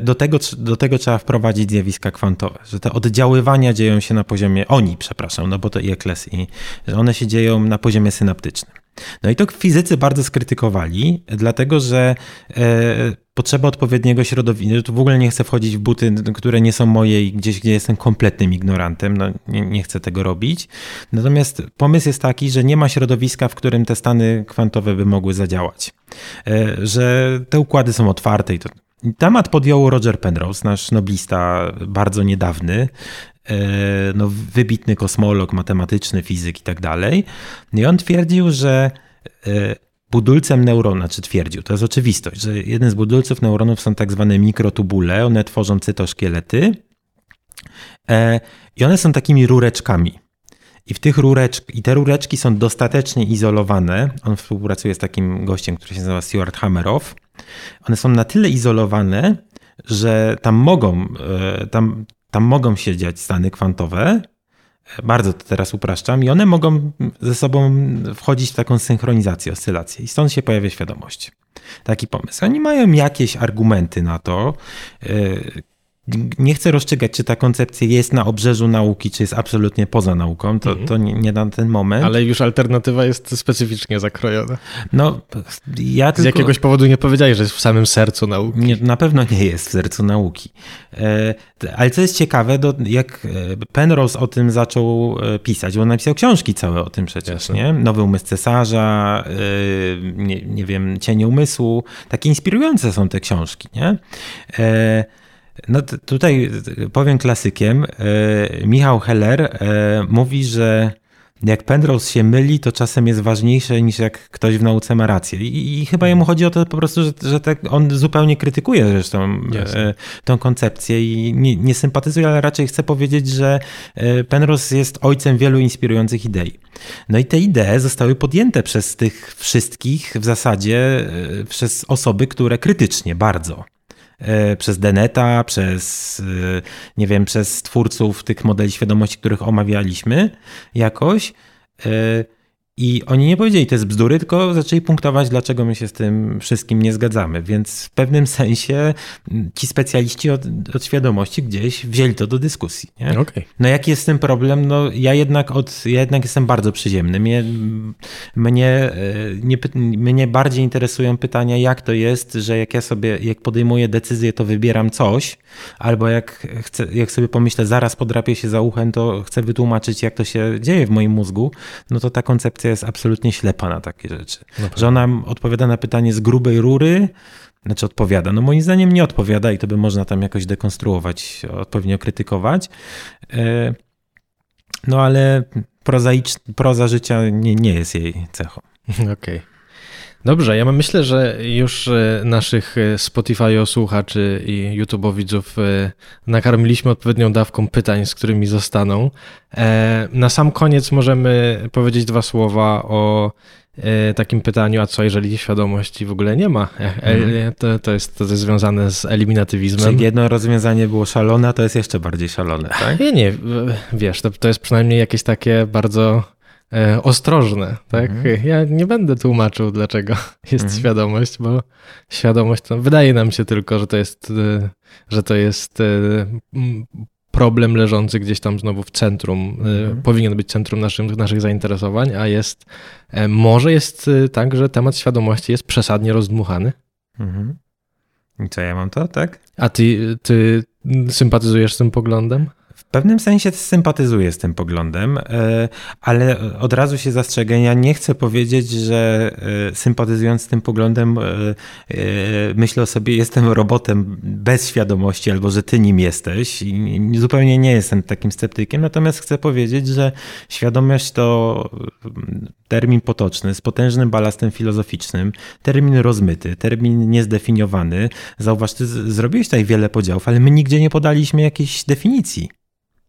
do tego, do tego trzeba wprowadzić zjawiska kwantowe, że te oddziaływania dzieją się na poziomie, oni, przepraszam, no bo to i Ekles, i że one się dzieją na poziomie synaptycznym. No i to fizycy bardzo skrytykowali, dlatego że e, potrzeba odpowiedniego środowiska. Tu w ogóle nie chcę wchodzić w buty, które nie są moje i gdzieś, gdzie jestem kompletnym ignorantem. No, nie, nie, chcę tego robić. Natomiast pomysł jest taki, że nie ma środowiska, w którym te stany kwantowe by mogły zadziałać. E, że te układy są otwarte i to. Temat podjął Roger Penrose, nasz noblista bardzo niedawny, e, no, wybitny kosmolog, matematyczny, fizyk i tak dalej. I on twierdził, że e, budulcem neurona, czy twierdził, to jest oczywistość, że jeden z budulców neuronów są tak zwane mikrotubule, one tworzą cytoszkielety e, i one są takimi rureczkami. I w tych rureczk, i te rureczki są dostatecznie izolowane. On współpracuje z takim gościem, który się nazywa Stuart Hammeroff. One są na tyle izolowane, że tam mogą, e, tam, tam mogą się dziać stany kwantowe, bardzo to teraz upraszczam, i one mogą ze sobą wchodzić w taką synchronizację, oscylację, i stąd się pojawia świadomość. Taki pomysł. Oni mają jakieś argumenty na to, e, nie chcę rozstrzygać, czy ta koncepcja jest na obrzeżu nauki, czy jest absolutnie poza nauką. To, mhm. to nie, nie, na ten moment. Ale już alternatywa jest specyficznie zakrojona. No, ja tylko... Z jakiegoś powodu nie powiedziałeś, że jest w samym sercu nauki. Nie, na pewno nie jest w sercu nauki. E, ale co jest ciekawe, do, jak e, Penrose o tym zaczął e, pisać, bo napisał książki całe o tym przecież, Jasne. nie? Nowy umysł cesarza, nie, nie wiem, Cienie umysłu. Takie inspirujące są te książki, nie? No tutaj powiem klasykiem. Michał Heller mówi, że jak Penrose się myli, to czasem jest ważniejsze niż jak ktoś w nauce ma rację. I, i chyba jemu chodzi o to po prostu, że, że tak on zupełnie krytykuje zresztą e, tą koncepcję i nie, nie, sympatyzuje, ale raczej chce powiedzieć, że e, Penrose jest ojcem wielu inspirujących idei. No i te idee zostały podjęte przez tych wszystkich w zasadzie, e, przez osoby, które krytycznie bardzo E, przez Deneta, przez, e, nie wiem, przez twórców tych modeli świadomości, których omawialiśmy jakoś. I oni nie powiedzieli, to jest bzdury, tylko zaczęli punktować, dlaczego my się z tym wszystkim nie zgadzamy. Więc w pewnym sensie ci specjaliści od, od świadomości gdzieś wzięli to do dyskusji. Nie? Okay. No jaki jest ten problem? No ja jednak, od, ja jednak jestem bardzo przyziemny. Mnie, mnie, e, nie, mnie bardziej interesują pytania, jak to jest, że jak ja sobie, jak podejmuję decyzję, to wybieram coś, albo jak, chcę, jak sobie pomyślę, zaraz podrapię się za uchem, to chcę wytłumaczyć, jak to się dzieje w moim mózgu, no to ta koncepcja jest absolutnie ślepa na takie rzeczy. Że ona odpowiada na pytanie z grubej rury, znaczy odpowiada. No moim zdaniem nie odpowiada i to by można tam jakoś dekonstruować, odpowiednio krytykować. E, no ale prozaicz, proza życia nie, nie jest jej cechą. Okej. Okay. Dobrze, ja myślę, że już e, naszych e, Spotify słuchaczy i YouTube'owidzów widzów nakarmiliśmy odpowiednią dawką pytań, z którymi zostaną. Na sam koniec możemy powiedzieć dwa słowa o takim pytaniu, a co jeżeli świadomości w ogóle nie ma? Mm. To, to, jest, to jest związane z eliminatywizmem. Czyli jedno rozwiązanie było szalone, a to jest jeszcze bardziej szalone, tak? Nie, nie, wiesz, to, to jest przynajmniej jakieś takie bardzo E, ostrożne, tak? Mhm. Ja nie będę tłumaczył, dlaczego jest mhm. świadomość, bo świadomość to wydaje nam się tylko, że to jest, e, że to jest e, problem leżący gdzieś tam znowu w centrum, mhm. powinien być centrum naszym, naszych zainteresowań, a jest, może jest tak, że temat świadomości jest przesadnie rozdmuchany. Mhm. I co ja mam to, tak? A ty, ty sympatyzujesz z tym poglądem? Pewnym sensie sympatyzuję z tym poglądem, e, ale od razu się zastrzegę. Ja nie chcę powiedzieć, że e, sympatyzując z tym poglądem, e, myślę o sobie, jestem robotem bez świadomości, albo że ty nim jesteś. I zupełnie nie jestem takim sceptykiem, natomiast chcę powiedzieć, że świadomość to termin potoczny z potężnym balastem filozoficznym, termin rozmyty, termin niezdefiniowany. Zauważ, ty zrobiłeś tutaj wiele podziałów, ale my nigdzie nie podaliśmy jakiejś definicji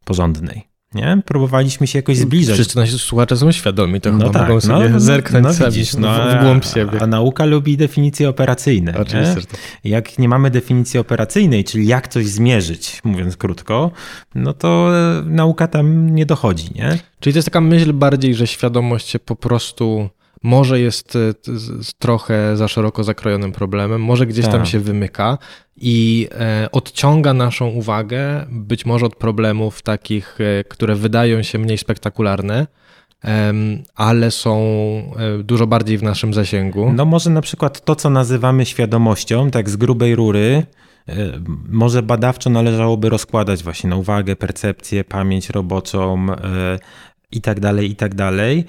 porządnej. Nie? Próbowaliśmy się jakoś zbliżać. Wszyscy nasi słuchacze są świadomi, to no tak, mogą sobie no, zerknąć no, widzisz, no, w głąb siebie. A, a nauka lubi definicje operacyjne. Oczywiście, nie? Tak. Jak nie mamy definicji operacyjnej, czyli jak coś zmierzyć, mówiąc krótko, no to nauka tam nie dochodzi. Nie? Czyli to jest taka myśl bardziej, że świadomość się po prostu może jest e, trochę za szeroko zakrojonym problemem, może gdzieś tak. tam się wymyka i e, odciąga naszą uwagę być może od problemów takich, e, które wydają się mniej spektakularne, ale są dużo bardziej w naszym zasięgu. No może na przykład to, co nazywamy świadomością, tak z grubej rury, może badawczo należałoby rozkładać właśnie na uwagę, percepcję, pamięć roboczą i tak dalej, i tak dalej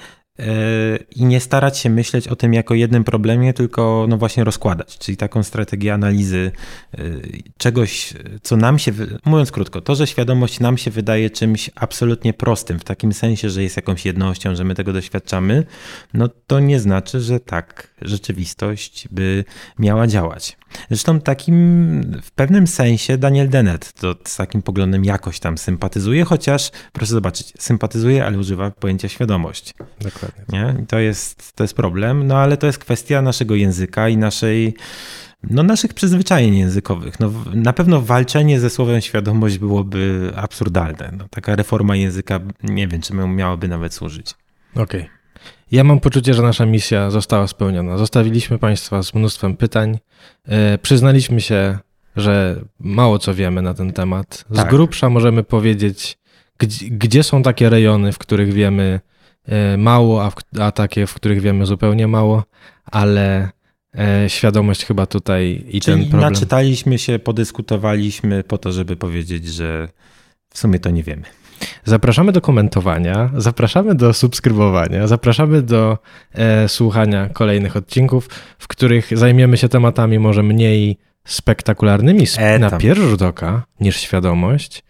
i nie starać się myśleć o tym jako jednym problemie, tylko no właśnie rozkładać, czyli taką strategię analizy y, czegoś, co nam się, mówiąc krótko, to, że świadomość nam się wydaje czymś absolutnie prostym, w takim sensie, że jest jakąś jednością, że my tego doświadczamy, no to nie znaczy, że tak rzeczywistość by miała działać. Zresztą takim w pewnym sensie Daniel Dennett to z takim poglądem jakoś tam sympatyzuje, chociaż proszę zobaczyć, sympatyzuje, ale używa pojęcia świadomość. Dokładnie. Nie? I to jest, to jest problem, no ale to jest kwestia naszego języka i naszej no, naszych przyzwyczajeń językowych. No, na pewno walczenie ze słowem świadomość byłoby absurdalne. No, taka reforma języka, nie wiem, czy miałaby nawet służyć. Okej. Okay. Ja mam poczucie, że nasza misja została spełniona. Zostawiliśmy Państwa z mnóstwem pytań. E, przyznaliśmy się że mało co wiemy na ten temat. Z Tak. grubsza możemy powiedzieć, gdzie, gdzie są takie rejony, w których wiemy e, mało, a, w, a takie, w których wiemy zupełnie mało, ale e, świadomość chyba tutaj i Czyli ten problem. naczytaliśmy się, podyskutowaliśmy po to, żeby powiedzieć, że w sumie to nie wiemy. Zapraszamy do komentowania, zapraszamy do subskrybowania, zapraszamy do e, słuchania kolejnych odcinków, w których zajmiemy się tematami może mniej spektakularnymi sp- E, na pierwszy rzut oka niż świadomość,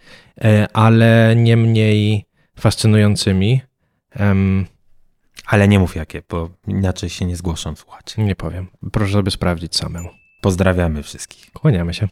e, ale nie mniej fascynującymi. Em, Ale nie mów jakie, bo inaczej się nie zgłoszą słuchacze. nie powiem. Proszę sobie sprawdzić samemu. Pozdrawiamy wszystkich. Kłaniamy się.